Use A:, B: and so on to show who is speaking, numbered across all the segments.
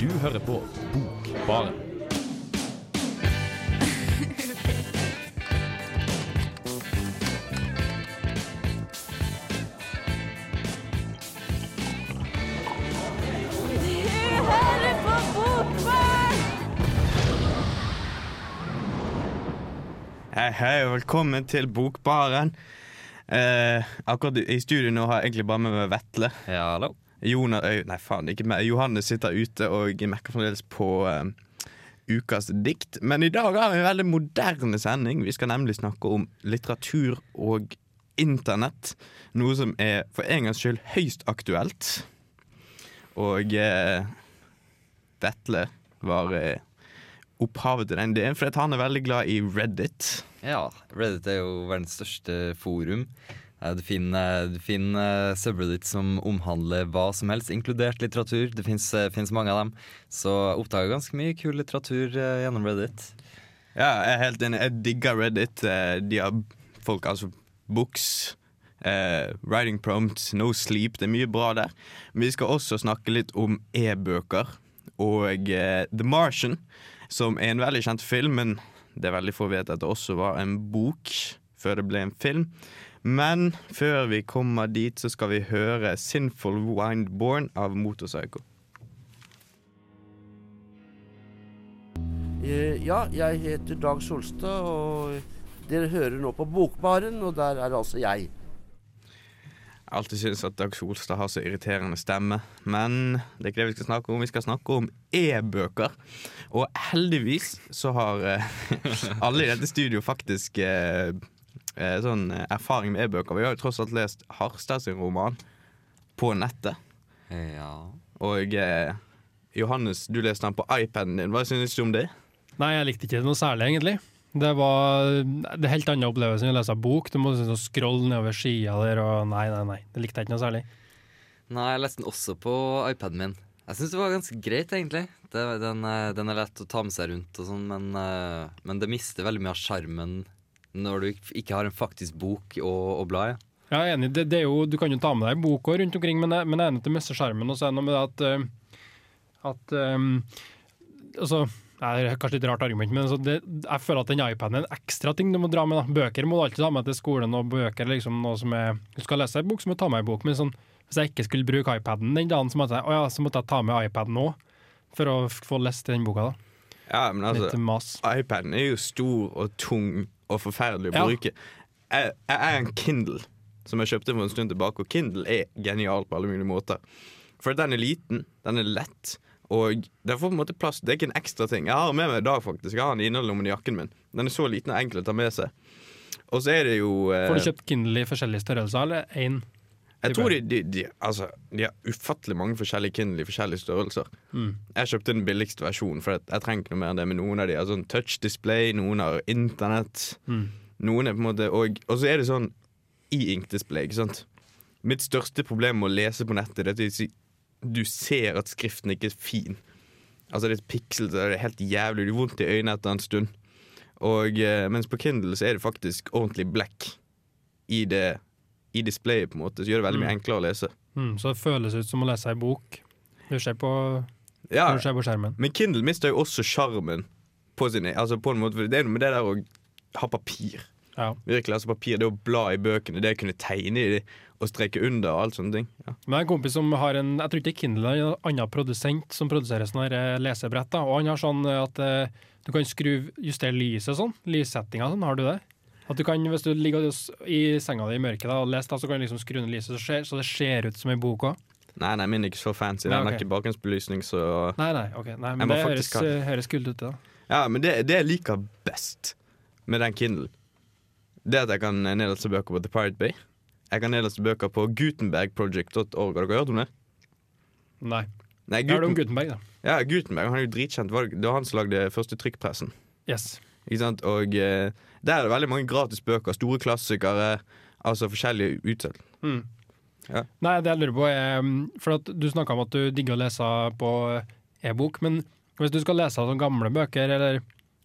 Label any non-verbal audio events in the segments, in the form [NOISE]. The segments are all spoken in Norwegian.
A: Du hører på Bokbaren.
B: Hei, hei, og velkommen til Bokbaren. Eh, akkurat i studio nå har jeg egentlig bare med meg Vetle.
C: Ja, hallo.
B: Jonas, nei, faen, ikke meg. Johannes sitter ute og mekker fremdeles på uh, ukas dikt. Men i dag har vi en veldig moderne sending. Vi skal nemlig snakke om litteratur og internett. Noe som er for en gangs skyld høyst aktuelt. Og uh, Vetle var uh, opphavet til den ideen, for han er veldig glad i Reddit.
C: Ja, Reddit er jo verdens største forum. Eh, Du finner, du finner subreddits som omhandler hva som helst, inkludert litteratur. Det fins mange av dem. Så jeg oppdaga ganske mye kul litteratur eh, gjennom Reddit.
B: Ja, jeg er helt enig. Jeg digger Reddit. Eh, De har folk, altså books, eh, writing prompts, no sleep. Det er mye bra der. Men vi skal også snakke litt om e-bøker og eh, The Martian, som er en veldig kjent film, men det er veldig få vet at det også var en bok før det ble en film. Men før vi kommer dit, så skal vi høre 'Sinful Windborn' av Motorpsycho.
D: Eh, Ja, jeg heter Dag Solstad, og dere hører nå på Bokbaren, og der er altså jeg.
B: Jeg alltid syntes at Dag Solstad har så irriterende stemme, men det er ikke det vi skal snakke om. Vi skal snakke om e-bøker. Og heldigvis så har eh, [LAUGHS] alle i dette studio faktisk eh, sånn eh, erfaring med e-bøker. Vi har jo tross alt lest Harstad sin roman på nettet.
C: Ja.
B: Og eh, Johannes, du leste den på iPaden din. Hva synes du om det?
E: Nei, jeg likte ikke det noe særlig, egentlig. Det var det er helt annen opplevelse enn å lese bok. Du må liksom scrolle nedover sida der, og nei, nei, nei. Det likte jeg ikke noe særlig.
C: Nei, jeg leste den også på iPaden min. Jeg syns det var ganske greit, egentlig. Det, den, eh, den er lett å ta med seg rundt og sånn, men, eh, men det mister veldig mye av sjarmen når du ikke- har en faktisk bok å, å bla i.
E: Jeg er enig, det, det er jo, Du kan jo ta med deg boka rundt omkring, men jeg, men jeg er enig til å miste skjermen. Og så er det noe med det at, eh, at um, altså, Det er kanskje litt rart argument, men altså det, jeg føler at den iPaden er en ekstra ting du må dra med. da. Bøker må du alltid ta med til skolen, og bøker er liksom noe som er Du skal lese en bok, så må du ta med en bok. Men sånn, hvis jeg ikke skulle bruke iPaden den dagen, så måtte jeg, å ja, så måtte jeg ta med iPaden òg. For å få lest den boka. da.
B: Ja, men altså iPaden er jo stor og tung og forferdelig å bruke. Jeg, jeg er en Kindle som jeg kjøpte for en stund tilbake, og Kindle er genial på alle mulige måter. For den er liten, den er lett, og den får på en måte plass. Det er ikke en ekstra ting. Jeg har den med meg i dag, faktisk. Jeg har den i innerlommen i jakken min. Den er så liten og enkel å ta med seg. Og så er det jo eh,
E: Får du kjøpt Kindle i forskjellige størrelser, eller én?
B: Jeg tror de, de, de, altså, de har ufattelig mange forskjellige Kindle i forskjellige størrelser.
E: Mm.
B: Jeg kjøpte den billigste versjonen, for jeg, trenger ikke noe mer enn det. Men noen av de har sånn touch display, noen har internett.
E: Mm.
B: Noen er på en måte Og, og så er det sånn e-ink-display, ikke sant. Mitt største problem med å lese på nettet Det er at du- du ser at skriften ikke er fin. Altså Det er et piksel, det er helt jævlig. Det har vondt i øynene etter en stund. Og eh, Mens på Kindle så er det faktisk ordentlig black i det I displayet, på en måte. Så gjør det veldig mye
E: Mm.
B: enklere å lese.
E: Mm, så det føles ut som å lese ei bok. Du ser på,
B: Ja,
E: du ser på skjermen.
B: Men Kindle mister jo også sjarmen på sin Altså på en måte for Det er noe med det der å ha papir.
E: Ja.
B: Virkelig, altså papir, Det å bla i bøkene, det å kunne tegne i de og streke under og alt sånne ting. Ja.
E: Men jeg har en kompis som har en Jeg tror ikke Kindle er en annen produsent som produserer sånne eh, lesebrett. da, Og han har sånn eh, at eh, du kan skru, justere lyset sånn. Lyssettinga sånn. Har du det? At du kan, Hvis du ligger i senga di i mørket da, og leser, da, så kan du liksom skru ned lyset så, skjer, så det ser ut som ei bok òg.
B: Nei, nei, min er ikke så fancy. Den har ikke bakgrunnsbelysning, så
E: Nei, nei, ok. Nei, men det høres,
B: faktisk
E: eh, høres kult ut, da.
B: Ja, men det, det jeg liker best med den Kindle, det at jeg kan nedlaste bøker på The Pirate Bay. Jeg kan nedlaste bøker på gutenbergproject.org. Har dere hørt om det?
E: Nei.
B: Nei,
E: Guten... Hør om Gutenberg, da.
B: ja, Gutenberg han er jo dritkjent. Det var han som lagde første trykkpressen.
E: Yes.
B: Ikke sant? Og eh, der er det veldig mange gratis bøker. Store klassikere. Altså forskjellige utsalg.
E: Mm.
B: Ja.
E: Nei, det jeg lurer på er mm, For at du snakka om at du digger å lese på e-bok, men hvis du skal lese sånne gamle bøker, eller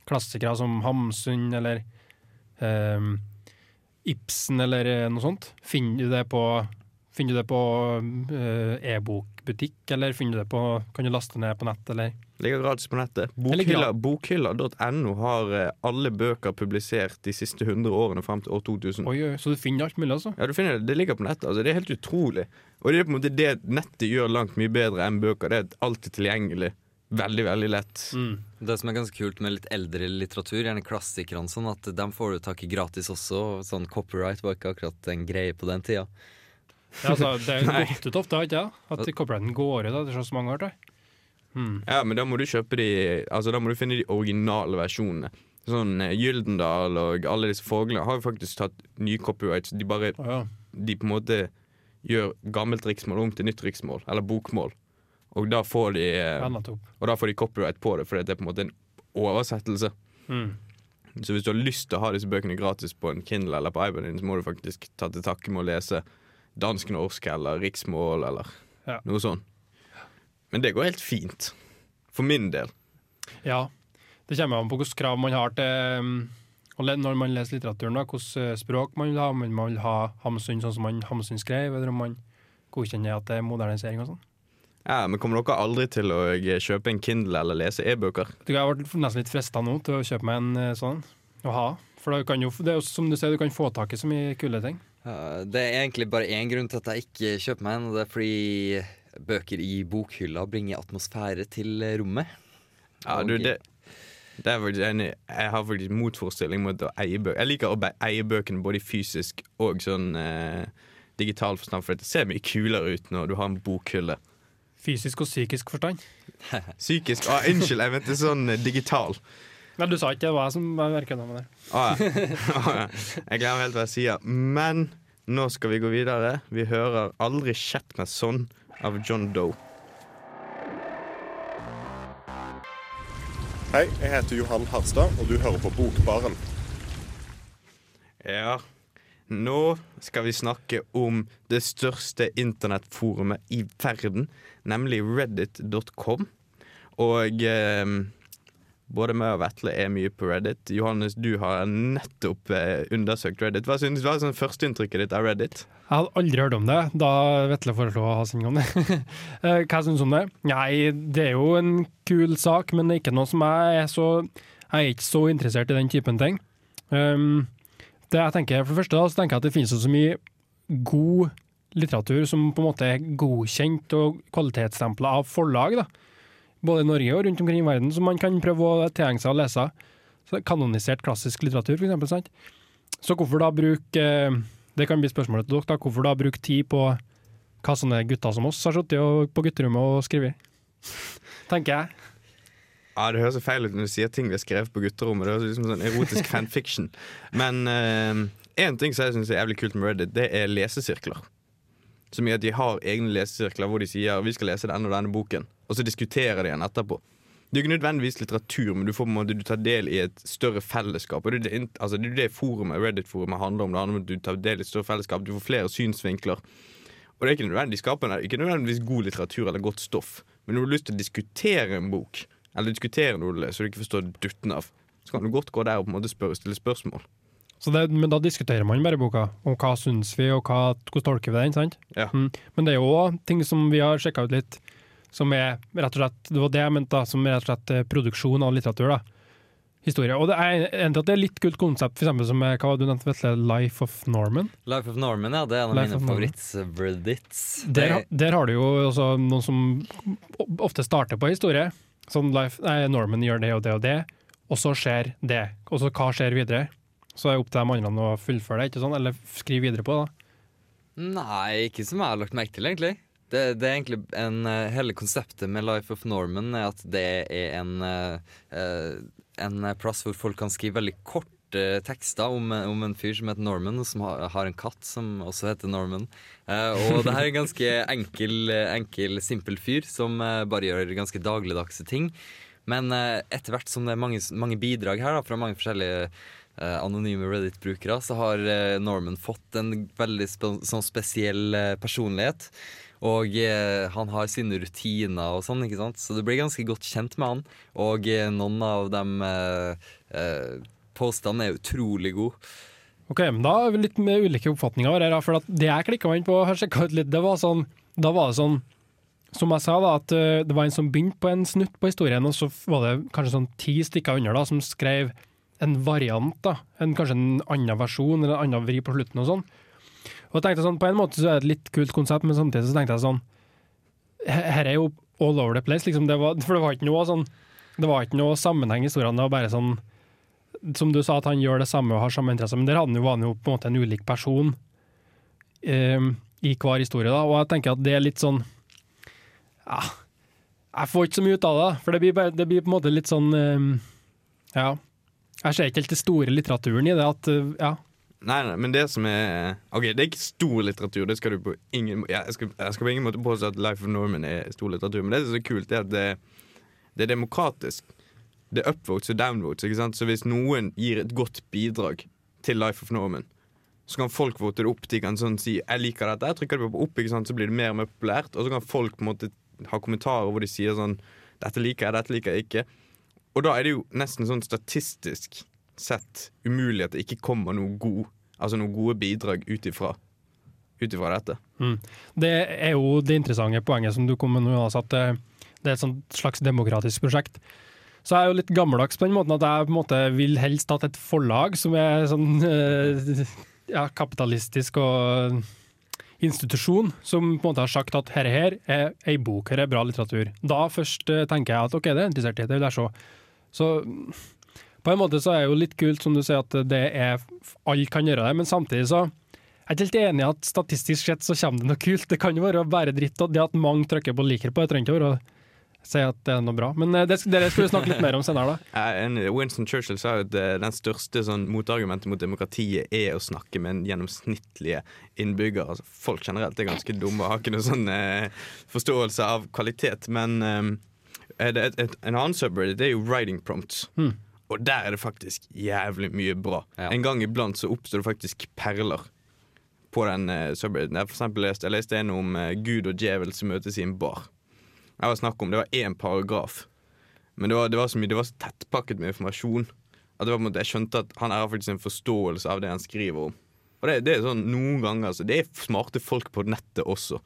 E: klassikere som Hamsun eller eh, Ibsen eller eh, noe sånt, finner du det på Finner du det på eh, e-bokbutikk, eller finner du det på, kan du laste ned på nett, eller?
B: Ligger gratis på nettet.
E: Bokhylla.no
B: Bokhylla- har eh, alle bøker publisert de siste 100 årene fram til år 2000.
E: Oi, oi, så du finner alt mulig, altså?
B: Ja, du finner det, det ligger på nettet. Altså, det er helt utrolig. Og det er på en måte det nettet gjør langt mye bedre enn bøker. Det er alltid tilgjengelig. Veldig, veldig lett.
E: Mm.
C: Det som er ganske kult med litt eldre litteratur, gjerne klassikerne, sånn at dem får du tak i gratis også. Sånn copyright var ikke akkurat en greie på den tida.
E: Ja, altså, det er
B: jo [LAUGHS]
E: gått ofte, har ikke det? At copyrighten går ut etter så mange år. Hmm.
B: Ja, men da må du kjøpe de Altså da må du finne de originale versjonene. Sånn eh, Gyldendal og alle disse fuglene har jo faktisk tatt nye copyrights. De bare
E: ja.
B: De på en måte gjør gammelt riksmål om til nytt riksmål, eller bokmål. Og da får de eh. Og da får de copyright på det, fordi det er på en måte en oversettelse.
E: Mm.
B: Så hvis du har lyst til å ha disse bøkene gratis på en Kindle eller på iPaden så må du faktisk ta til takke med å lese dansk-norsk eller riksmål eller
E: Ja.
B: noe sånt. Men det går helt fint. For min del.
E: Ja. Det kommer an på hvilke krav man har til um, når man leser litteraturen. da, Hvilket eh, språk man vil ha. Om man vil ha Hamsun sånn som man Hamsun skrev, eller om man godkjenner at det er modernisering og sånn.
B: Ja, Men kommer dere aldri til å eh, kjøpe en Kindle eller lese e-bøker?
E: Jeg har vært nesten litt frista nå til å kjøpe meg en eh, sånn å ha. For jo, det er jo som du sier, du kan få tak i så mye kule ting.
C: Det er egentlig bare én grunn til at jeg ikke kjøper meg en, og det er fordi bøker i bokhylla bringer atmosfære til rommet.
B: Ja, du, det, det er faktisk enig. Jeg har faktisk motforestilling mot å eie bøker. Jeg liker å eie bøkene både fysisk og sånn eh, digital forstand, for det ser mye kulere ut når du har en bokhylle.
E: Fysisk og psykisk forstand.
B: Psykisk ah, Unnskyld, jeg mente sånn eh, digital.
E: Nei, du sa ikke det var jeg som merka det med det.
B: Å ja. Ah, ja. Jeg glemmer helt hva jeg sier. Men nå skal vi gå videre. Vi hører 'Aldri kjeft meg sånn' av John Doe.
F: Hei, jeg heter Johan Harstad, og du hører på Bokbaren.
B: Ja, nå skal vi snakke om det største internettforumet i verden, nemlig reddit.com. Og eh, både meg og Vetle er mye på Reddit. Johannes, du har nettopp eh, undersøkt Reddit. Hva synes du var sånn førsteinntrykket ditt av Reddit?
E: Jeg hadde aldri hørt om det da Vetle foreslo å ha om det. [LAUGHS] Eh, Hva syns du om det? Nei, det er jo en kul sak, men det er ikke noe som jeg er så Jeg er ikke så interessert i den typen ting. Um, det jeg tenker, for det første da, så tenker jeg at det finnes så mye god litteratur som på en måte er godkjent og kvalitetsstempla av forlag, da. Både i Norge og rundt omkring i verden, som man kan prøve å tilhenge seg å lese. Så Kanonisert klassisk litteratur. Sant? Så hvorfor da bruke eh, Det kan bli spørsmålet til dere. da, Hvorfor da bruke tid på hva sånne gutter som oss har sittet på gutterommet og skrevet? [LAUGHS] Tenker jeg.
B: Ja, Det høres feil ut når du sier ting vi har skrevet på gutterommet. Det høres ut som sånn erotisk fanfiction. Men én ting som jeg syns er jævlig kult med Reddit, det er lesesirkler. Som i at de har egne lesesirkler hvor de sier vi skal lese denne og denne boken, og så diskuterer det igjen etterpå. Det er jo ikke nødvendigvis litteratur, men du får du tar del i et større fellesskap. Og Det det, altså, det, er det forumet, Reddit-forumet handler om. Det handler om at du tar del i et større fellesskap, du får flere synsvinkler. Og det er ikke nødvendigvis, skapende, ikke nødvendigvis god litteratur eller godt stoff, men når du har lyst til å diskutere en bok, eller diskutere noe du leser, så du ikke forstår dutten av, så kan du godt gå der og på en måte spørre, stille spørsmål.
E: Så det, men da diskuterer man bare boka, om hva syns vi, og hva, hvordan tolker vi den. sant?
B: Ja.
E: Mm. Men det er jo ting som vi har sjekka ut litt, som er rett og slett det var det jeg mente da, som er rett og slett eh, produksjon av litteratur. da. Historie. Og det er egentlig at det er litt kult konsept, eksempel som er, hva var det du nevnte, Vetle? Life of Norman.
C: Life of Norman, ja. Det er en av
E: Life
C: mine favoritt-reddits.
E: Der, der har du jo også noen som ofte starter på historie. Sånn life, nei, Norman gjør det og det og det, og så skjer det. Og så hva skjer videre? Så er det opp til de andre å fullføre det, ikke sånn? eller skrive videre på det.
C: Nei, ikke som jeg har lagt merke til, egentlig. Det, det er egentlig en, eh, Hele konseptet med Life of Norman er at det er en, eh, eh, en plass hvor folk kan skrive veldig korte tekster om, om en fyr som heter Norman, som har, en katt som også heter Norman. Og det her er en ganske enkel, enkel, simpel fyr som bare gjør ganske dagligdagse ting. Men etter hvert som det er mange, mange bidrag her da, fra mange forskjellige anonyme Reddit-brukere, så har Norman fått en veldig spe sånn spesiell personlighet. Og eh, han har sine rutiner og sånn, ikke sant? så du blir ganske godt kjent med han. Og eh, noen av de eh, eh, postene er utrolig gode.
E: Ok, men da er vi litt med ulike oppfatninger her. For det jeg klikka meg inn på, har ut litt, det var sånn Da var det sånn Som jeg sa, da, at eh, det var en som begynte på en snutt på historien, og så var det kanskje sånn ti stykker under da, som skrev en variant, da. En, kanskje en annen versjon eller en annen vri på slutten og sånn. Og jeg tenkte sånn, På en måte så er det et litt kult konsept, men samtidig så tenkte jeg sånn Her er jo all over the place, liksom. Det var, [LAUGHS] for det var ikke noe sånn Det var ikke noe sammenheng i historiene. Det var bare sånn Som du sa, at han gjør det samme og har samme interesse, men der hadde jo, var han jo på en måte en ulik person eh, i hver historie, da. Og jeg tenker at det er litt sånn Ja, jeg får ikke så mye ut av det, for det blir, bare, det blir på en måte litt sånn eh, Ja. Jeg ser ikke helt den store litteraturen i det. at ja,
B: Nei, nei, men det som er Ok, det er ikke stor litteratur. Det skal du på ingen jeg, skal, jeg skal på ingen måte påstå at Life of Norman er stor litteratur, men det som er så kult, er at det, det er demokratisk. Det er upvotes og downvotes. ikke sant? Så hvis noen gir et godt bidrag til Life of Norman, så kan folk vote det opp. De kan sånn si 'jeg liker dette', jeg trykker det på opp, ikke sant? så blir det mer og mer populært. Og så kan folk på en måte ha kommentarer hvor de sier sånn 'dette liker jeg, dette liker jeg ikke'. Og da er det jo nesten sånn statistisk sett umulig at det ikke kommer noe god, altså noen gode bidrag ut ifra dette. Mm.
E: Det er jo det interessante poenget som du kom med nå, altså at det, det er et slags demokratisk prosjekt. Så jeg er jo litt gammeldags på den måten at jeg på en måte vil helst hatt et forlag som er sånn eh, ja, kapitalistisk og institusjon, som på en måte har sagt at her, her er ei bok, her er bra litteratur. Da først eh, tenker jeg at ok, det er interessert i, det vil jeg se. Så på en måte så er det jo litt kult, som du sier, at det er alle kan gjøre det, men samtidig så jeg er ikke helt enig i at statistisk sett så kommer det noe kult. Det kan jo være bare dritt, og det at mange trykker på liker på, det trenger ikke å si at det er noe bra. Men det, det, dere skal vi snakke litt mer om senere, da.
B: Jeg. Winston Churchill sa at eh, den største sånn, motargumentet mot demokratiet er å snakke med en gjennomsnittlige innbygger. Altså, folk generelt er ganske dumme og har ikke noe sånn eh, forståelse av kvalitet. Men eh, det, et, et, en annen subreddit det er jo writing prompts. Og der er det faktisk jævlig mye bra.
C: Ja.
B: En gang iblant så oppstår det faktisk perler på den uh, subredditen. Jeg, for eksempel leste, jeg leste en om uh, Gud og djevel som møtes i en bar. Jeg var snakk om, Det var én paragraf, men det var, det var så mye, det var så tettpakket med informasjon at det var på en måte, jeg skjønte at han har faktisk en forståelse av det han skriver om. Og det, det er sånn noen ganger altså, Det er smarte folk på nettet også,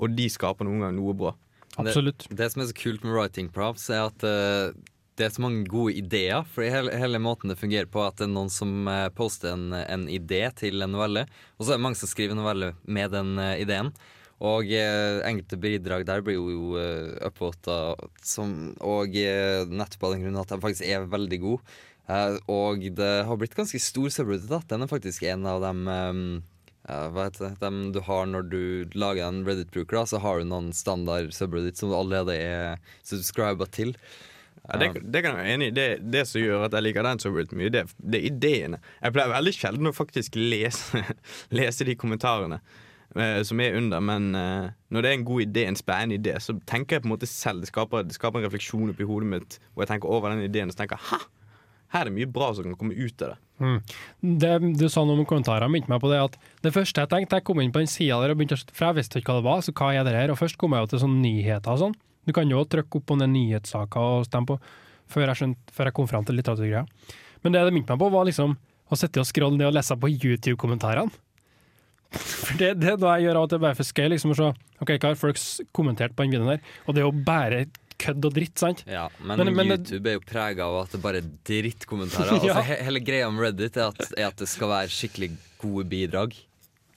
B: og de skaper noen ganger noe bra.
E: Absolutt.
C: Det, det som er så kult med writing props, er at eh, det er så mange gode ideer. For hele, hele måten det fungerer på, at det er noen som eh, poster en, en idé til en novelle, og så er det mange som skriver novelle med den uh, ideen. Og eh, enkelte bidrag der blir jo uh, upvota, og eh, nettopp av den grunn at de faktisk er veldig gode. Eh, og det har blitt ganske stor subreddit. Den er faktisk en av dem eh, hva heter det? Dem du har når du lager en Reddit-bruker, så har du noen standard subreddit som du allerede er subscriba til.
B: Ja, det, det kan jeg være enig i. Det, det som gjør at jeg liker den så mye, det, det er ideene. Jeg pleier veldig sjelden å faktisk lese, [LAUGHS] lese de kommentarene eh, som er under, men eh, når det er en god idé, en spennende idé, så tenker jeg på en måte selv. Det skaper, det skaper en refleksjon oppi hodet mitt hvor jeg tenker over den ideen og så tenker jeg, ha! Her er det mye bra som kan komme ut av det.
E: Det du sa noe om kommentarer, minte meg på det at det første jeg tenkte, jeg kom inn på den sida der og begynte å For jeg visste ikke hva det var, så hva er det her? Og først kom jeg jo til sånne nyheter og sånn. Du kan jo trykke opp på den nyhetssaker og stemme på, før jeg, skjønt, før jeg kom fram til litteraturgreia. Men det det minte meg på, var liksom å sitte og scrolle ned og lese på YouTube-kommentarene. [LAUGHS] For det, det er noe jeg gjør av og til bare for skøy, liksom, å se ok, hva har folk kommentert på den videoen der. Og det er jo bare kødd og dritt, sant?
C: Ja, men,
E: Men- men
C: YouTube er jo prega av at det bare er drittkommentarer. [LAUGHS]
E: Ja.
C: altså, he hele greia om Reddit er at, er at det skal være skikkelig gode bidrag.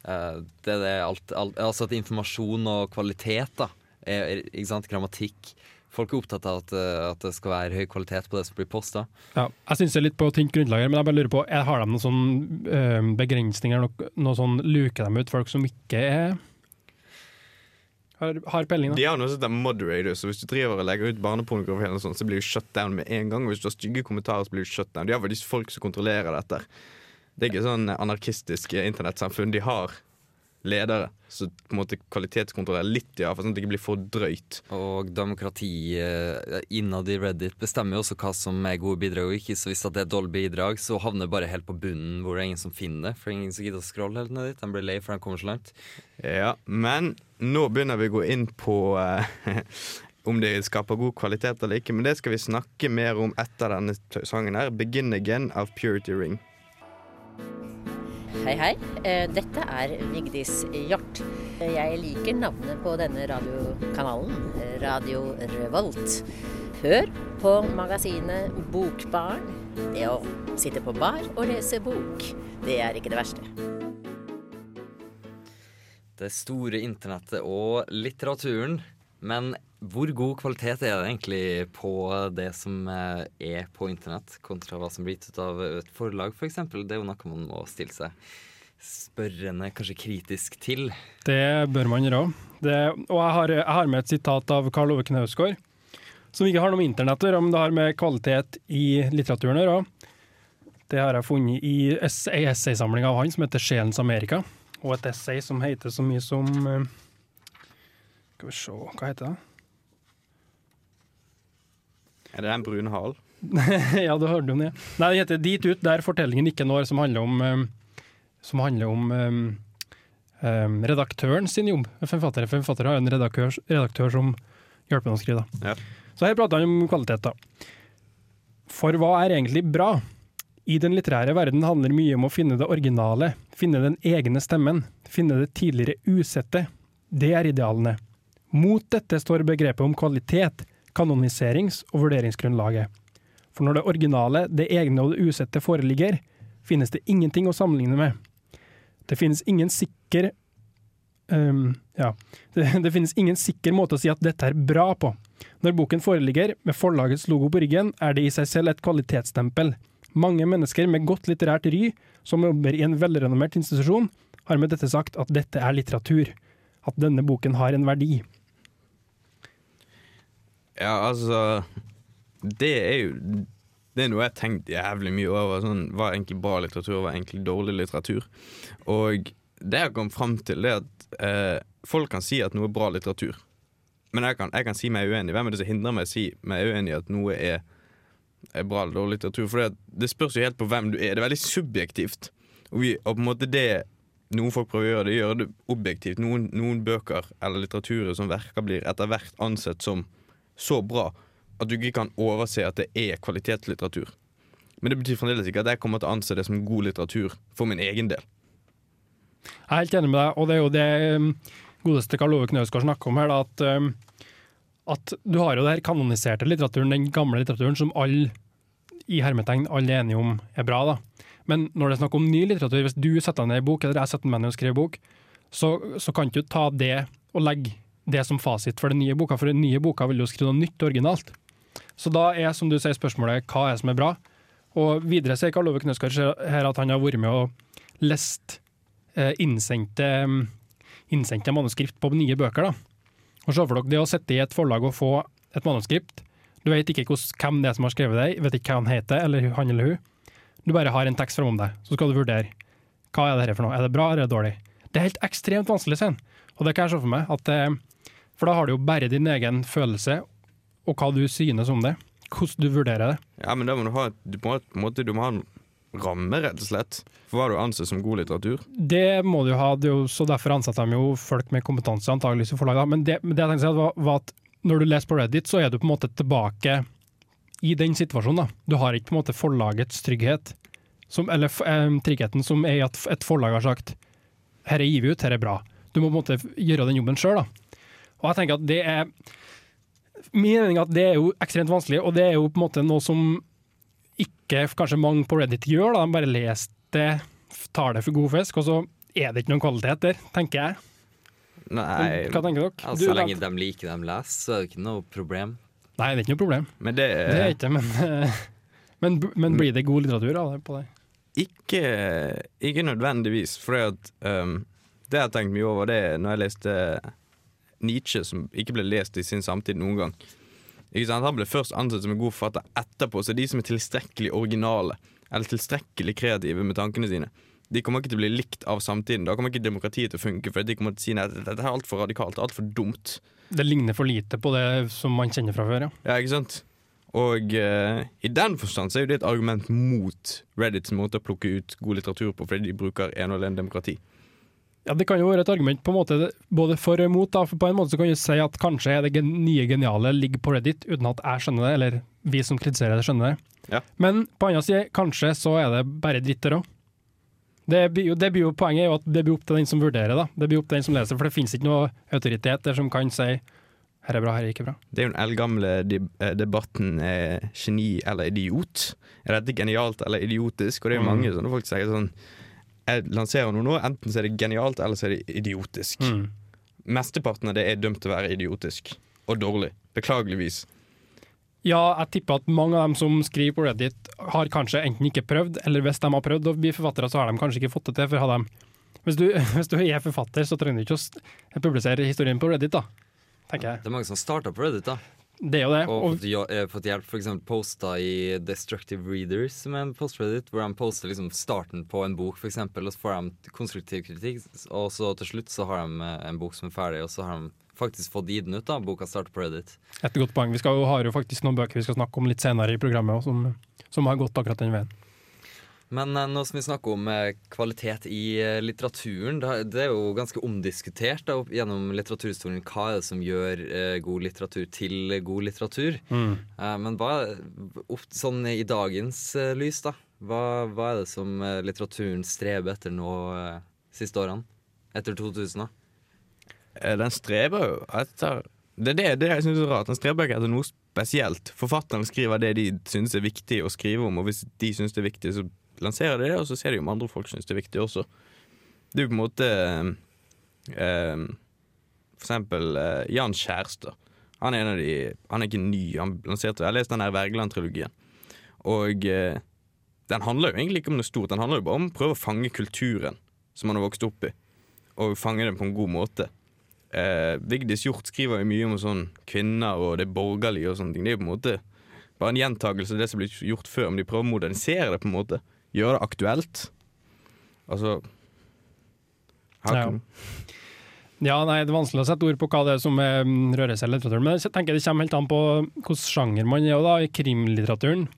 C: Uh, det er det alt, alt Altså at informasjon og kvalitet, da. Er, er, ikke sant? Grammatikk. Folk er opptatt av at, eh, at det skal være høy kvalitet på det som blir posta.
E: Ja, jeg syns det er litt på tynt grunnlag her, men jeg bare lurer på, jeg har de noen sånn øh, begrensninger, noe, noe sånn, luker de ut folk som ikke er har, har peiling.
B: De har noe som heter moderators, så hvis du driver og legger ut barnepornografi, eller sånt, så blir du shut down med en gang. Og hvis du har stygge kommentarer, så blir du shut down. De har faktisk folk som kontrollerer dette. Det er ikke sånn anarkistisk internettsamfunn. De har ledere Så på en måte kvalitetskontrollere litt, ja, for sånn at det ikke blir for drøyt.
C: Og demokrati eh, innad i Reddit bestemmer jo også hva som er gode bidrag og ikke. Så hvis det er et dårlig bidrag, så havner det bare helt på bunnen hvor det er ingen som finner det. For det er ingen som gidder å scrolle helt ned dit. De blir lei for de kommer så langt.
B: Ja, men nå begynner vi å gå inn på uh, [LAUGHS] om det skaper god kvalitet eller ikke. Men det skal vi snakke mer om etter denne sangen her. 'Begin Again' av Purity Ring.
G: Hei, hei. Eh, Dette er Vigdis Hjort. Jeg liker navnet på denne radiokanalen, Radio Revolt. Hør på magasinet Bokbarn. Det å sitte på bar og lese bok, det er ikke det verste.
C: Det store internettet og litteraturen. Men hvor god kvalitet er det egentlig på det som eh, er på internett, kontra hva som blir gitt ut av et forlag, f.eks.? Det er jo noe man må stille seg spørrende, kanskje kritisk til.
E: Det bør man gjøre. Det, og jeg har, jeg har med et sitat av Karl Ove Knausgård, som ikke har noe med internett å gjøre, men det har med kvalitet i litteraturen å gjøre. Det har jeg funnet i ei essaysamling av han som heter 'Sjelens Amerika', og et essay som heter så mye som eh, Skal vi se, hva heter det?
B: Er det den brune halen? [LAUGHS]
E: ja, du hørte jo det. Nei, det heter 'Dit ut der fortellingen ikke når', som handler om, eh, som handler om um, redaktøren sin jobb. Forfatter, forfatter har en redaktør, redaktør som hjelper ham å skrive.
B: Ja.
E: Så her prater han om kvalitet. da. For hva er egentlig bra? I den litterære verden handler mye om å finne det originale, finne den egne stemmen, finne det tidligere usette. Det er idealene. Mot dette står begrepet om kvalitet, kanoniserings- og vurderingsgrunnlaget. For når det originale, det egne og det usette foreligger, finnes det ingenting å sammenligne med. Det finnes ingen sikker um, ja, [LAUGHS] det, det finnes ingen sikker måte å si at dette er bra på. Når boken foreligger, med forlagets logo på ryggen, er det i seg selv et kvalitetsstempel. Mange mennesker med godt litterært ry, som jobber i en velrenommert institusjon, har med dette sagt at dette er litteratur. At denne boken har en verdi.
B: Ja, altså Det er jo Det er noe jeg har tenkt jævlig mye over. Sånn, hva er egentlig bra litteratur, hva er egentlig dårlig litteratur? Og det jeg har kommet fram til, er at eh, folk kan si at noe er bra litteratur. Men jeg kan, jeg kan si meg uenig. Hvem er det som hindrer meg å si meg uenig i at noe er, er bra eller dårlig litteratur? For det, det spørs jo helt på hvem du er. Det er veldig subjektivt. Og, vi, og på en måte det noen folk prøver å gjøre, det gjør det objektivt. Noen, noen bøker eller litteraturer som verker, blir etter hvert ansett som så bra at du ikke kan overse at det er kvalitetslitteratur. Men det betyr fremdeles ikke at jeg kommer til å anse det som god litteratur for min egen del.
E: Jeg er helt enig med deg, og det er jo det um, godeste Karl Ove Knausgård snakker om her, da, at, um, at du har jo her kanoniserte litteraturen, den gamle litteraturen, som alle i hermetegn alle er enige om er bra. da. Men når det er snakk om ny litteratur, hvis du setter deg ned i bok, eller jeg setter meg ned og skriver bok, så, så kan du ta det og legge det som fasit for den nye boka, for den nye boka vil jo skrive noe nytt originalt. Så da er, som du sier, spørsmålet hva er det som er bra? Og videre sier Karl Ove Knausgård her at han har vært med og lest eh, innsendte, innsendte manuskript på nye bøker. da. Og Se for dere det å sitte i et forlag og få et manuskript. Du vet ikke hvem det er som har skrevet det, vet ikke hva han heter, eller han eller hun. Du bare har en tekst framom deg, så skal du vurdere hva er det her for noe. Er det bra eller er det dårlig? Det er helt ekstremt vanskelig, Svein. Og det kan jeg se for meg. At, eh, for da har du jo bare din egen følelse og hva du synes om det. Hvordan du vurderer det.
B: Ja, men da må du ha, du må, måte, du må ha en ramme, rett og slett, for hva du anser som god litteratur.
E: Det må du ha, det jo, så derfor ansetter de jo folk med kompetanse antageligvis i forlaget. Men det, men det jeg tenkte å si var, at når du leser på Reddit, så er du på en måte tilbake i den situasjonen. da. Du har ikke på en måte forlagets trygghet, som, eller eh, tryggheten som er i at et forlag har sagt her er gitt ut, her er bra. Du må på en måte gjøre den jobben sjøl. Og jeg tenker at det er Min mening at det er jo ekstremt vanskelig, og det er jo på en måte noe som ikke kanskje mange på Reddit gjør. da, De bare leser det, tar det for god fisk, og så er det ikke noen kvalitet der, tenker jeg.
B: Nei,
E: Hva tenker dere? Altså,
C: så lenge de liker dem leser, så er det ikke noe problem.
E: Nei, det er ikke noe problem.
B: men det
E: Det er ikke, men, [LAUGHS] men, men blir det god litteratur av det på det?
B: Ikke, ikke nødvendigvis, for um, det jeg tenkt mye over, det når jeg leste Nietzsche, som ikke ble lest i sin samtid noen gang. Ikke sant? Han ble først ansett som en god forfatter etterpå, så de som er tilstrekkelig originale, eller tilstrekkelig kreative med tankene sine, de kommer ikke til å bli likt av samtiden. Da kommer ikke demokratiet til å funke, for de kommer til å si at dette er altfor radikalt, altfor dumt.
E: Det ligner for lite på det som man kjenner fra før, ja.
B: Ja, ikke sant? Og eh, i den forstand så er jo det et argument mot Reddits måte å plukke ut god litteratur på, fordi de bruker en og alene demokrati.
E: Ja, Det kan jo være et argument på en måte både for og imot. da, for På en måte så kan du si at kanskje det nye geniale ligger på Reddit, uten at jeg skjønner det, eller vi som kritiserer det, skjønner det.
B: Ja.
E: Men på andre side, kanskje så er det bare dritt der òg. Det blir, jo, det blir jo Poenget er jo at det blir opp til den som vurderer, da. Det blir opp til den som leser, for det finnes ikke noe autoritet der som kan si her er bra, her er ikke bra.
B: Det er jo den eldgamle eh, debatten eh, geni eller idiot. Er dette genialt eller idiotisk? Og det er jo
E: Mm.
B: mange sånne folk som sier sånn Jeg lanserer noe nå, enten så er det genialt eller så er det idiotisk.
E: Mm.
B: Mesteparten av det er dømt til å være idiotisk. Og dårlig. Beklageligvis.
E: Ja, jeg tipper at mange av dem som skriver på Reddit, har kanskje enten ikke prøvd, eller hvis de har prøvd å bli forfattere, så har de kanskje ikke fått det til. For har de, hvis, du, [LAUGHS] hvis du er forfatter, så trenger du ikke å publisere historien på Reddit, da. Tenker jeg.
C: Det er mange som starter på Reddit, da.
E: Det er jo det.
C: Og
E: Og,
C: fått, eh, hjelp, f.eks. posta i Destructive Readers, som er en post-Reddit, hvor de poster liksom starten på en bok, f.eks., og så får de konstruktiv kritikk, og så til slutt så har de eh, en bok som er ferdig, og så har de faktisk fått gitt den ut, da. Boka starter på Reddit.
E: et godt poeng. Vi skal jo, har jo faktisk noen bøker vi skal snakke om litt senere i programmet, som, som har gått akkurat den veien.
C: Men eh, nå som vi snakker om eh, kvalitet i eh, litteraturen, det er jo ganske omdiskutert da, gjennom litteraturhistorien hva er det som gjør god litteratur til god litteratur. Mm. men hva sånn i dagens lys, da? Hva, hva er det som litteraturen streber etter nå siste årene? Etter 2000, da?
B: Den streber jo etter Det er det, det jeg syns er rart. Den streber ikke etter noe spesielt. Forfatterne skriver det de syns er viktig å skrive om, og hvis de syns det er viktig, så lanserer de det, og så ser de om andre folk syns det er viktig også. Det er jo på en måte eh, For eksempel eh, Jan Kjærstad. Han er en av de Han er ikke ny, han lanserte Jeg har lest den der Wergeland-trilogien. Og eh, den handler jo egentlig ikke om noe stort, den handler jo bare om å prøve å fange kulturen som han har vokst opp i, og fange den på en god måte. Eh, Vigdis Hjorth skriver jo mye om sånn kvinner og det borgerlige og sånne ting. Det er jo på en måte bare en gjentakelse av det som ble gjort før, men de prøver å modernisere det på en måte. Gjøre det aktuelt. Altså
E: Ja. Ja, nei, Det er vanskelig å sette ord på hva det er som eh, rører seg i litteraturen. Men jeg tenker det kommer helt an på hvilken sjanger man er. da, I krimlitteraturen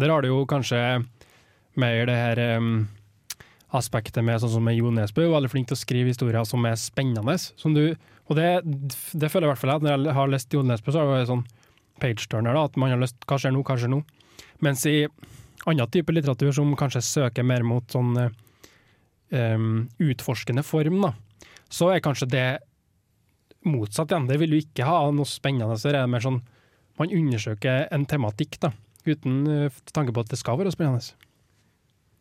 E: der har du jo kanskje mer det her um, aspektet med sånn som med Jo Nesbø. Veldig flink til å skrive historier som er spennende. Som du, og det, det føler jeg i hvert fall at når jeg har lest Jo Nesbø, så er det sånn page-turner. da, At man har lyst Hva skjer nå? Hva skjer nå? Mens i annen type litteratur som kanskje søker mer mot sånn um, utforskende form, da, så er kanskje det motsatt igjen. Det vil du ikke ha noe spennende. Så er det mer sånn man undersøker en tematikk, da, uten eh, tanke på at det skal være spennende.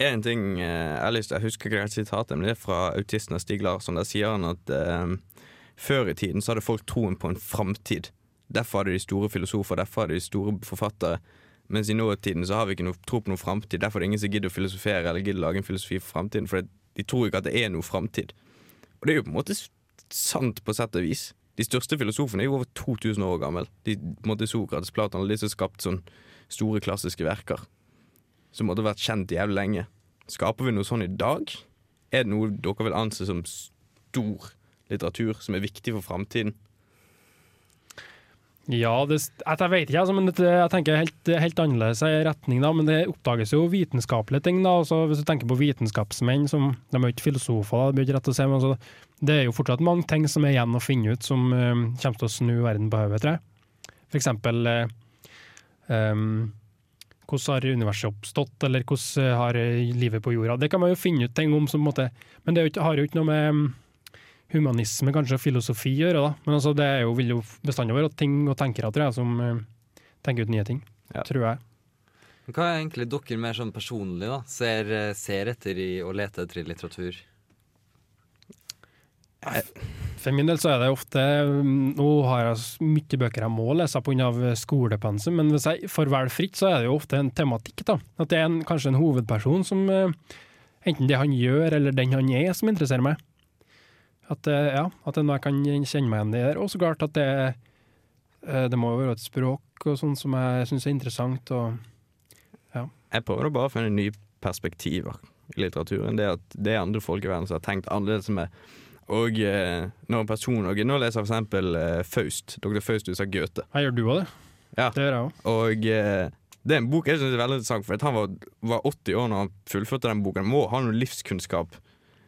B: En ting eh, jeg lyst til, jeg husker ikke helt sitatet, men det er fra autisten Stig Larsson. Der sier han at um, før i tiden så hadde folk troen på en framtid. Derfor hadde de store filosofer, derfor hadde de store forfattere. Mens i nåtiden så har vi ikke noe tro på noen framtid. Derfor er det ingen som gidder å filosofere eller gidder å lage en filosofi for framtiden. For de tror ikke at det er noe framtid. Og det er jo på en måte sant på sett og vis. De største filosofene er jo over 2000 år gamle. De på en måte Sokrates, Platon og de som har skapt sånn store klassiske verker. Som måtte vært kjent jævlig lenge. Skaper vi noe sånn i dag? Er det noe dere vil anse som stor litteratur som er viktig for framtiden?
E: Ja, det, jeg vet ikke, altså, men det, jeg tenker helt, helt annerledes i retning, da, men det oppdages jo vitenskapelige ting. da, altså, Hvis du tenker på vitenskapsmenn, som, de er jo ikke filosofer, da, det blir ikke rett å si, men altså, det er jo fortsatt mange ting som er igjen å finne ut, som uh, kommer til å snu verden på hodet, tror jeg. For eksempel uh, um, hvordan har universet oppstått, eller hvordan har livet på jorda. Det kan man jo finne ut ting om, som, på en måte, men det har jo ikke noe med humanisme kanskje og filosofi å gjøre, da. Men altså, det er jo, vil jo bestandig være ting og tenkere, tror jeg, som eh, tenker ut nye ting.
B: Ja.
E: Tror jeg.
C: Men Hva er egentlig dere mer sånn personlig da, ser, eh, ser etter i å lete etter i litteratur?
E: For min del så er det ofte mm, Nå har jeg mye bøker jeg må lese pga. skolepensum, men hvis jeg får velge fritt, så er det jo ofte en tematikk. da. At det er en, kanskje en hovedperson som eh, Enten det han gjør, eller den han er, som interesserer meg. At, ja, at det jeg kan kjenne meg igjen i der. Og så klart at det, eh, det må jo være et språk og sånn som jeg syns er interessant. og
B: Jeg prøver bare å finne nye perspektiver i litteraturen. Det at det er andre folk i verden som har tenkt annerledes meg. Og eh, når en person og Nå leser jeg for eksempel eh, Faust. Dr. Faustus av Goethe.
E: Jeg gjør du òg det?
B: Ja.
E: Det gjør jeg òg.
B: Og eh, det er en bok jeg synes er veldig interessant, for han var, var 80 år når han fullførte den boken. Han må ha noe livskunnskap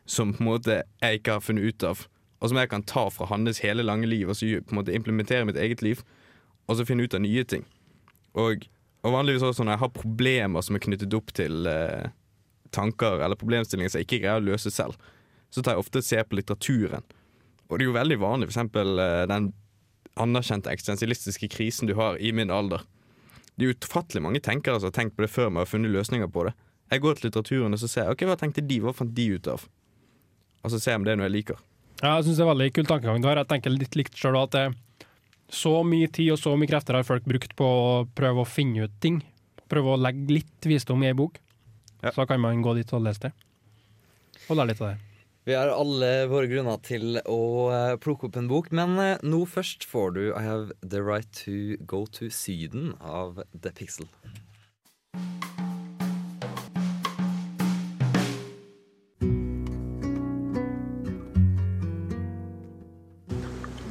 B: som på en måte jeg ikke har funnet ut av, og som jeg kan ta fra hans hele lange liv og så på en måte implementere mitt eget liv, og så finne ut av nye ting. Og, og vanligvis også når jeg har problemer som er knyttet opp til, eh, tanker eller problemstillinger som jeg ikke greier å løse selv, så tar jeg ofte og ser på litteraturen. Og det er jo veldig vanlig, for eksempel eh, den anerkjente eksistensialistiske krisen du har i min alder. Det er utfattelig mange tenkere som har tenkt på det før meg og funnet løsninger på det. Jeg går til litteraturen og så ser jeg, ok, hva tenkte de, hva fant de ut av? Og så ser jeg om det er noe jeg liker.
E: Ja, jeg syns det er veldig kul tankegang du har. Jeg tenker litt likt sjøl at det, så mye tid og så mye krefter har folk brukt på å prøve å finne ut ting. Prøve å legge litt visdom i ei bok.
B: Ja.
E: Så kan man gå dit og lese det. Og lære litt av det.
C: Vi har alle våre grunner til å eh, plukke opp en bok, men eh, nå først får du I Have The Right To Go To Syden av The Pixel.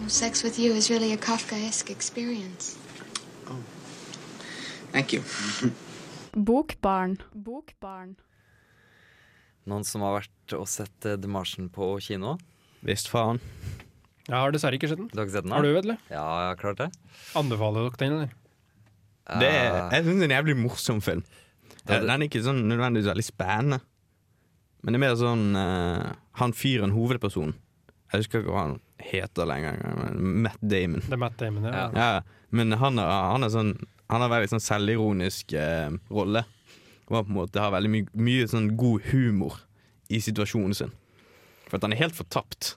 H: Sex with you is really a Kafkaesque experience.
I: Thank you. [LAUGHS]
J: Bokbarn. Bokbarn.
C: Noen som har vært og sett eh, The Martian på kino?
B: Visst faen.
E: Jeg har dessverre ikke sett den.
C: Du har ikke sett den?
E: Har du, vet?
C: Ja, jeg har klart det.
E: Anbefaler dere den, eller?
B: Det er, jeg syns det er en jævlig morsom film.
C: Det-
B: Den er ikke sånn nødvendigvis veldig spennende. Men det er mer sånn uh, Han fyren, hovedpersonen Jeg husker ikke hva han heter lenger. men Matt Damon.
E: Det er Matt Damon, ja.
C: Ja.
B: Ja, men han har han er sånn Han har veldig sånn selvironisk eh, rolle. Og på en måte har veldig mye, mye sånn god humor i situasjonen sin. For at han er helt fortapt.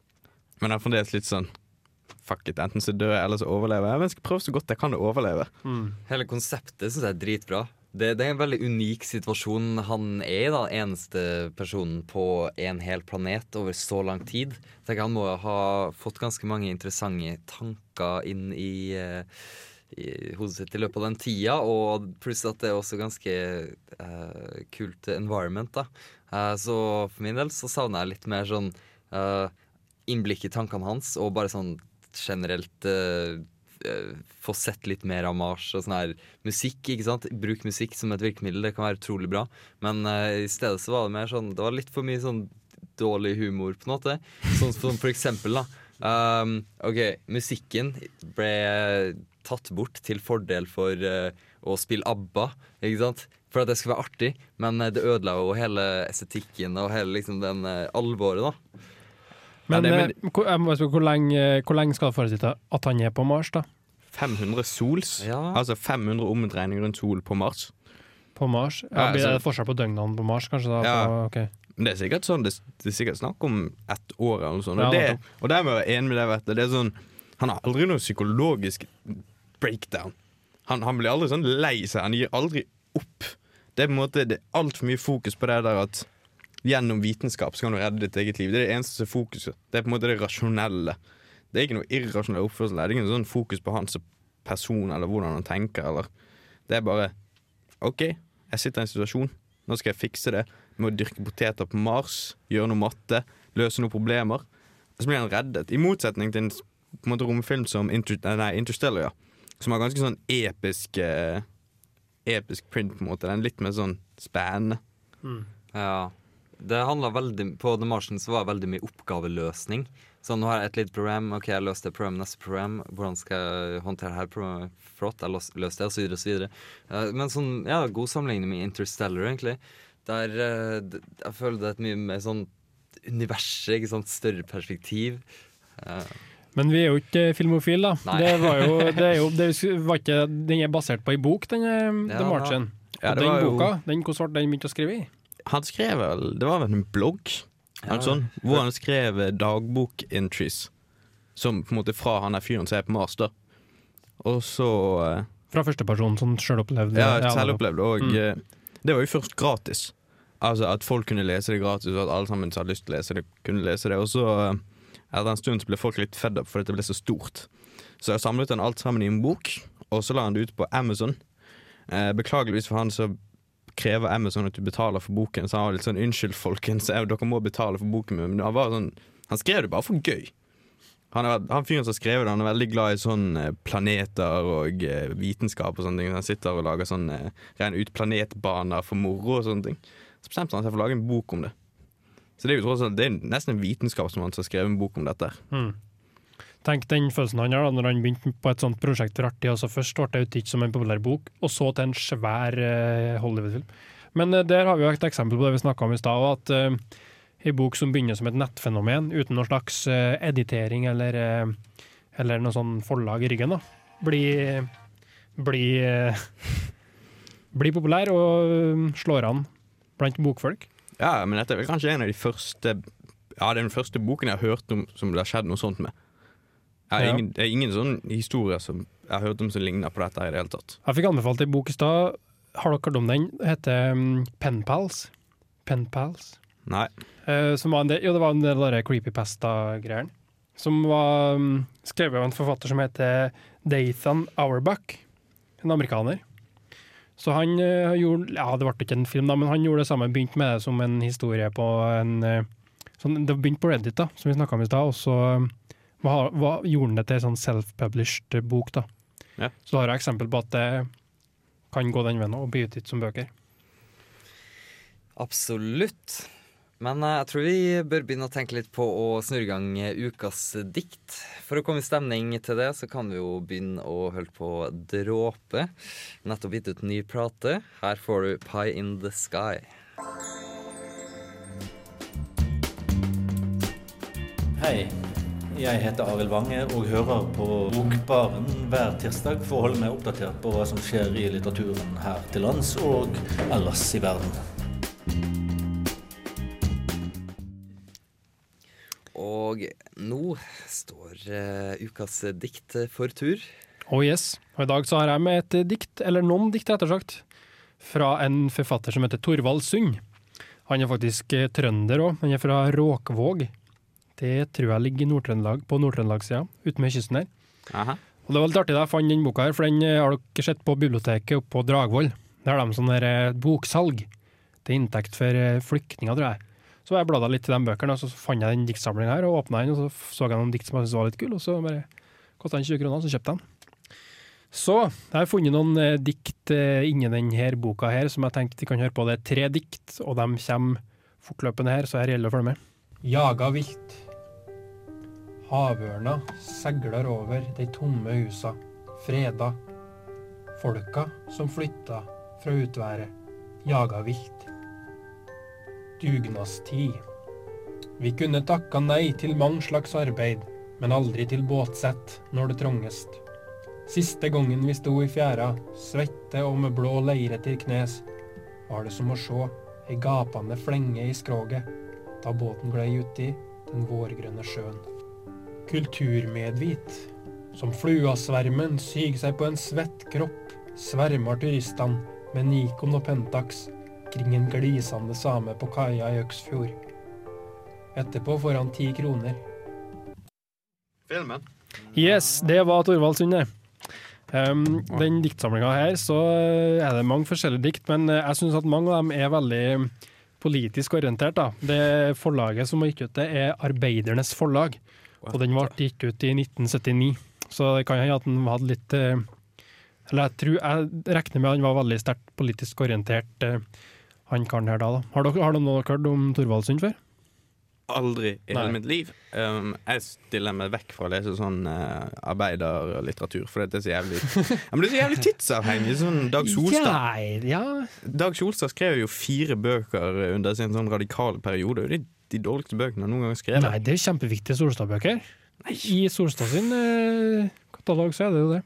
B: Men han er fremdeles litt sånn Fuck it, enten så dør jeg, eller så overlever jeg. Men jeg skal prøve så godt jeg kan å overleve.
E: Mm.
C: Hele konseptet syns jeg er dritbra. Det, det er en veldig unik situasjon han er da, eneste personen på en hel planet over så lang tid. Tenker Han må ha fått ganske mange interessante tanker inn i, eh, i hodet sitt i løpet av den tida, og pluss at det er også ganske uh, kult environment. da. Uh, så for min del så savner jeg litt mer sånn uh, innblikk i tankene hans, og bare sånn generelt få sett litt mer av Mars og sånn her musikk. ikke sant? Bruk musikk som et virkemiddel, det kan være utrolig bra. Men uh, i stedet så var det mer sånn Det var litt for mye sånn dårlig humor, på en måte. Sånn som for eksempel, da. Um, OK, musikken ble tatt bort til fordel for uh, å spille ABBA, ikke sant? For at det skulle være artig, men eh, det ødela jo hele estetikken og hele liksom den uh, alvoret, da.
E: Men,
B: Ja, det-
E: men... hvor, jeg må spørre, hvor, lenge, hvor lenge skal det forestille at han er på Mars, da?
B: 500 sols,
C: Ja.
B: altså 500 omdreininger rundt sol på Mars.
E: På Mars? Ja,
B: Ja,
E: blir
B: altså-
E: det forskjell på døgnene på Mars, kanskje? da?
B: Ja.
E: På, okay.
B: Men det er sikkert sånn, det, det er sikkert snakk om ett år eller noe sånt.
E: Ja,
B: Og, det,
E: nettopp.
B: og der må jeg være enig med deg, vet du. Det er sånn, han har aldri noe psykologisk breakdown. Han, han blir aldri sånn lei seg, han gir aldri opp. Det er på en måte, det er altfor mye fokus på det der at gjennom vitenskap så kan du redde ditt eget liv. Det er det eneste som er fokuset. Det er på en måte det rasjonelle. Det er ikke noe irrasjonell oppførsel. Det er ikke noe sånn fokus på hans person eller hvordan han tenker. Eller. Det er bare OK, jeg sitter i en situasjon. Nå skal jeg fikse det med å dyrke poteter på Mars, gjøre noe matte, løse noen problemer. Og så blir han reddet. I motsetning til en en måte romfilm som Inter nei, Interstellar, ja. som har ganske sånn episk eh, Episk print, på en måte. Den er litt mer sånn spennende.
C: Ja. Det handla veldig På The Martian så var det veldig mye oppgaveløsning. Så nå har jeg et lite program. Ok, jeg løste det program, neste program. Hvordan skal jeg håndtere det her programmet? Flott, jeg løste det, og så videre og så videre. Eh, Men sånn, ja, god sammenligning med Interstellar, egentlig. Der eh, jeg føler det er et mye mer sånn universet, ikke sant, større perspektiv. Eh,
E: Men vi er jo ikke filmofile, da. Det var [LAUGHS] jo, det er jo det var ikke, Den er basert på ei bok, den
C: Ja,
E: The Martian.
B: Ja,
E: og den
B: boka, jo-
E: den, hvordan ble den begynt å skrive i?
B: Han skrev vel Det var vel en blogg
C: Ja.
B: sånn, hvor han skrev eh, dagbok-entries. Som på en måte fra han er fyren som er på Mars, da. Og så Fra
E: Fra førsteperson, sånn sjølopplevd?
B: Ja,
E: ja,
B: selvopplevd. Og
E: Mm.
B: eh, det var jo først gratis. Altså At folk kunne lese det gratis, og at alle sammen som hadde lyst til å lese det, kunne lese det. Og så eh, etter en stund så ble folk litt fed up fordi det ble så stort. Så jeg samlet han alt sammen i en bok, og så la han det ut på Amazon. Eh, beklageligvis for han så krever Amazon at du betaler for boken, så han var litt sånn 'unnskyld, folkens, eh, dere må betale for boken min', men han var sånn Han skrev det bare for gøy. Han, er, han fyren som har skrevet det, han er veldig glad i sånn eh, planeter og eh, vitenskap og sånne ting. Han sitter og lager sånn ren regner ut planetbaner for moro og sånne ting. Så bestemte han seg for å lage en bok om det. Så det er jo tross alt Det er nesten en vitenskapsmann som har skrevet en bok om dette.
E: Mm. Tenk den følelsen han har da når han begynte på et sånt prosjekt for artig. Altså først ble det utgitt som en populær bok, og så til en svær uh, Hollywood-film. Men uh, der har vi jo et eksempel på det vi snakka om i stad, at uh, en bok som begynner som et nettfenomen, uten noen slags editering eller, eller noe sånn forlag i ryggen, da, blir, eh, blir populær og slår an blant bokfolk.
B: Ja, men dette er vel kanskje en av de første Ja, den første boken jeg har hørt om som det har skjedd noe sånt med. Jeg har ingen, det er ingen sånn historie som jeg har hørt om som ligner på dette her i det hele tatt.
E: Jeg fikk anbefalt en bok i stad, har dere hørt om den? Det heter um, Pen Pals. Pen Pals.
B: Nei.
E: Eh, som var en del, jo, det var en del av de creepypasta-greiene. Som var um, skrevet av en forfatter som heter Dathan Auerbach, en amerikaner. Så han uh, gjorde Ja, det ble ikke en film, da, men han gjorde det samme. Begynte med det som en historie på en uh, sånn, Det begynte på Reddit, da, som vi snakka om i stad, og så um, hva, hva, gjorde han det til en sånn self-published bok. da.
B: Ja.
E: Så da har jeg eksempel på at det kan gå den veien og bli utgitt som bøker.
C: Absolutt. Men eh, jeg tror vi bør begynne å tenke litt på å snurre i gang eh, ukas dikt. For å komme i stemning til det, så kan vi jo begynne å holde på Dråpe. Nettopp gitt ut ny plate. Her får du Pie in the Sky.
I: Hei, jeg heter Arild Wange og hører på Bokbaren hver tirsdag for å holde meg oppdatert på hva som skjer i litteraturen her til lands og ellers i verden.
C: Og nå står uh, ukas dikt for tur.
E: Oh yes. Og i dag så har jeg med et dikt, eller noen dikt rettere sagt, fra en forfatter som heter Torvald Sund. Han er faktisk eh, trønder òg. Han er fra Råkvåg. Det tror jeg ligger i Nord-Trøndelag, på Nord-Trøndelag-sida, ute med kysten der.
B: Aha.
E: Og det var litt artig da jeg fant den boka her, for den eh, har dere sett på biblioteket oppe på Dragvoll. Der har de sånn der eh, boksalg til inntekt for eh, flyktninger, tror jeg. Så jeg bladde litt i de bøkene, og så fant jeg den diktsamlinga her, og åpna den, og så så jeg noen dikt som jeg syntes var litt kule, og så bare kosta den 20 kroner, så kjøpte jeg den. Så jeg har funnet noen eh, dikt eh, inni denne boka her som jeg tenkte vi kan høre på. Det er tre dikt, og de kommer fortløpende her, så her gjelder det å følge med. Jaga vilt. Havørna segler over de tomme husa, freda. Folka som flytta fra utværet, jaga vilt. Dugnadstid. Vi kunne takka nei til mange slags arbeid, men aldri til båtsett når det trongest. Siste gangen vi sto i fjæra, svette og med blå leire til knes, var det som å sjå ei gapande flenge i skroget da båten glei uti den vårgrønne sjøen. Kulturmedvit. Som fluasvermen syg seg på en svett kropp, svermer turistene med Nikon og Pentax kring en glisende same på kaia i Øksfjord. Etterpå får han ti kroner.
B: Filmen?
E: Yes, det var Torvald Sunde. Um, den diktsamlinga her, så er det mange forskjellige dikt, men eh, jeg syns at mange av dem er veldig politisk orientert. da. Det forlaget som har gitt ut det, er Arbeidernes Forlag, og den ble gitt ut i 1979. Så det kan hende at den hadde litt eh, Eller jeg tror, jeg regner med han var veldig sterkt politisk orientert, eh, han karen her da. da. Har dere, har dere noe hørt om Thorvaldsund før?
B: Aldri i hele mitt liv. Um, jeg stiller meg vekk fra å lese sånn uh, arbeiderlitteratur, for det er så jævlig [LAUGHS] ja, Men det er så jævlig tidsavhengig. Sånn Dag Solstad
E: Ja,
B: Dag Solstad skrev jo fire bøker under sin sånn radikale periode. Det er de dårligste bøkene han noen gang skrevet.
E: Nei, det er kjempeviktige Solstad-bøker. I Solstad sin uh, katalog så er det jo det.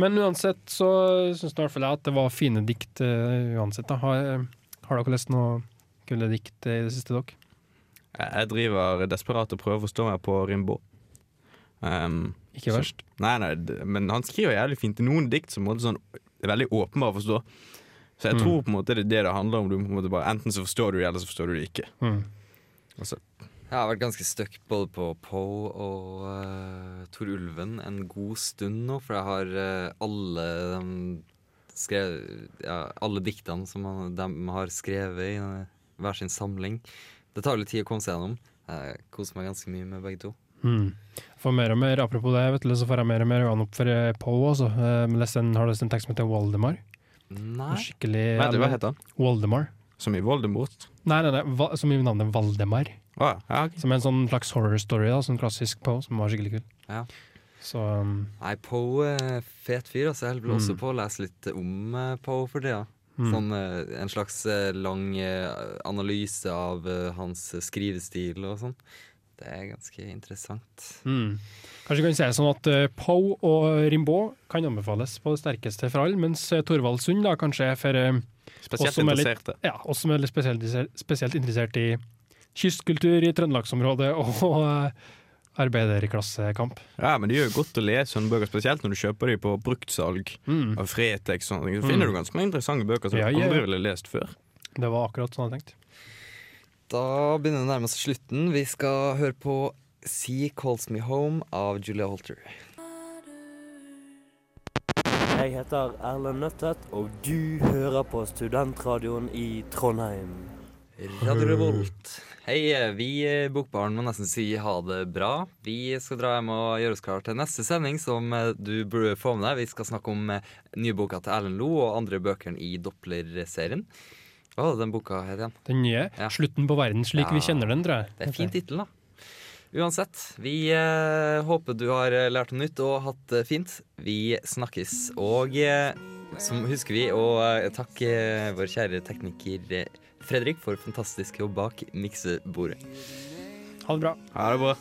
E: Men uansett så syns i hvert fall jeg at det var fine dikt uh, uansett. Da. Har, har dere lest noe kule dikt i det siste, dere?
B: Jeg driver desperat og prøver å forstå meg på Rimbaud. Um,
E: Ikke
B: så-
E: verst.
B: Nei, nei, men han skriver jævlig fint. Det noen dikt som er sånn, er veldig åpenbare å forstå. Så jeg
E: Mm.
B: tror på en måte det er det det handler om. Du på en måte bare, enten så forstår du det, eller så forstår du det ikke.
E: Mm.
B: Altså,
C: Jeg har vært ganske stuck både på Poe og uh, Tor Ulven en god stund nå, for jeg har uh, alle um, skrev, ja, alle diktene som han, de har skrevet i eh, hver sin samling. Det tar litt tid å komme seg gjennom. Jeg koser meg ganske mye med begge to.
E: Mm. For mer og mer, Apropos det, vet du, så får jeg mer og mer øynene opp for eh, Poe. også. Eh, har du lest en tekst som heter Waldemar?
C: Nei.
E: Skikkelig
B: Nei du hva heter han?
E: Waldemar.
B: Som i Voldemort?
E: Nei, nei, nei, Va som i navnet Valdemar.
B: Ah, ja, okay.
E: Som er en sånn slags horror story, da, sånn klassisk Poe, som var skikkelig kul.
C: Ja.
E: Så um,
C: Nei, Poe er fet fyr. Altså. Jeg holder
E: Mm.
C: også på å lese litt om eh, Poe for tida.
E: Mm.
C: Sånn, eh, en slags eh, lang eh, analyse av hans skrivestil og sånn. Det er ganske interessant.
E: Mm. Kanskje vi kan si det sånn at Pau Poe og Rimbaud kan anbefales på det sterkeste for alle, mens Torvald Sund da kanskje er for
B: Spesielt
E: oss som er litt- Ja, oss som er litt spesielt, spesielt interessert i kystkultur i Trøndelagsområdet og arbeiderklassekamp.
B: Ja, men det gjør godt å lese sånne bøker, spesielt når du kjøper dem på bruktsalg
E: Mm.
B: av Fretex. ting. Så
E: Mm.
B: finner du ganske mange interessante bøker som
E: Ja,
B: du
E: ja,
B: aldri
E: ja.
B: ville lest før.
E: Det var akkurat sånn jeg tenkte.
C: Da begynner det å nærme seg slutten. Vi skal høre på Sea Calls Me Home av Julia Holter.
K: Jeg heter Erlend Nøttet, og du hører på Studentradioen i Trondheim.
C: Radio Revolt. Hei, vi i Bokbaren må nesten si ha det bra. Vi skal dra hjem og gjøre oss klar til neste sending, som eh, du burde få med deg. Vi skal snakke om eh, nye boka til Erlend Lo og andre bøkene i Doppler-serien. Hva var det den boka het igjen?
E: Den nye. 'Slutten på verden slik vi kjenner den', tror jeg.
C: Det er en fin tittel, da. Uansett, vi eh, håper du har eh, lært noe nytt og hatt det fint. Vi snakkes. Og eh, som husker vi å eh, takke vår kjære tekniker eh, Fredrik for fantastisk jobb bak miksebordet.
E: Ha det bra.
B: Ha det bra.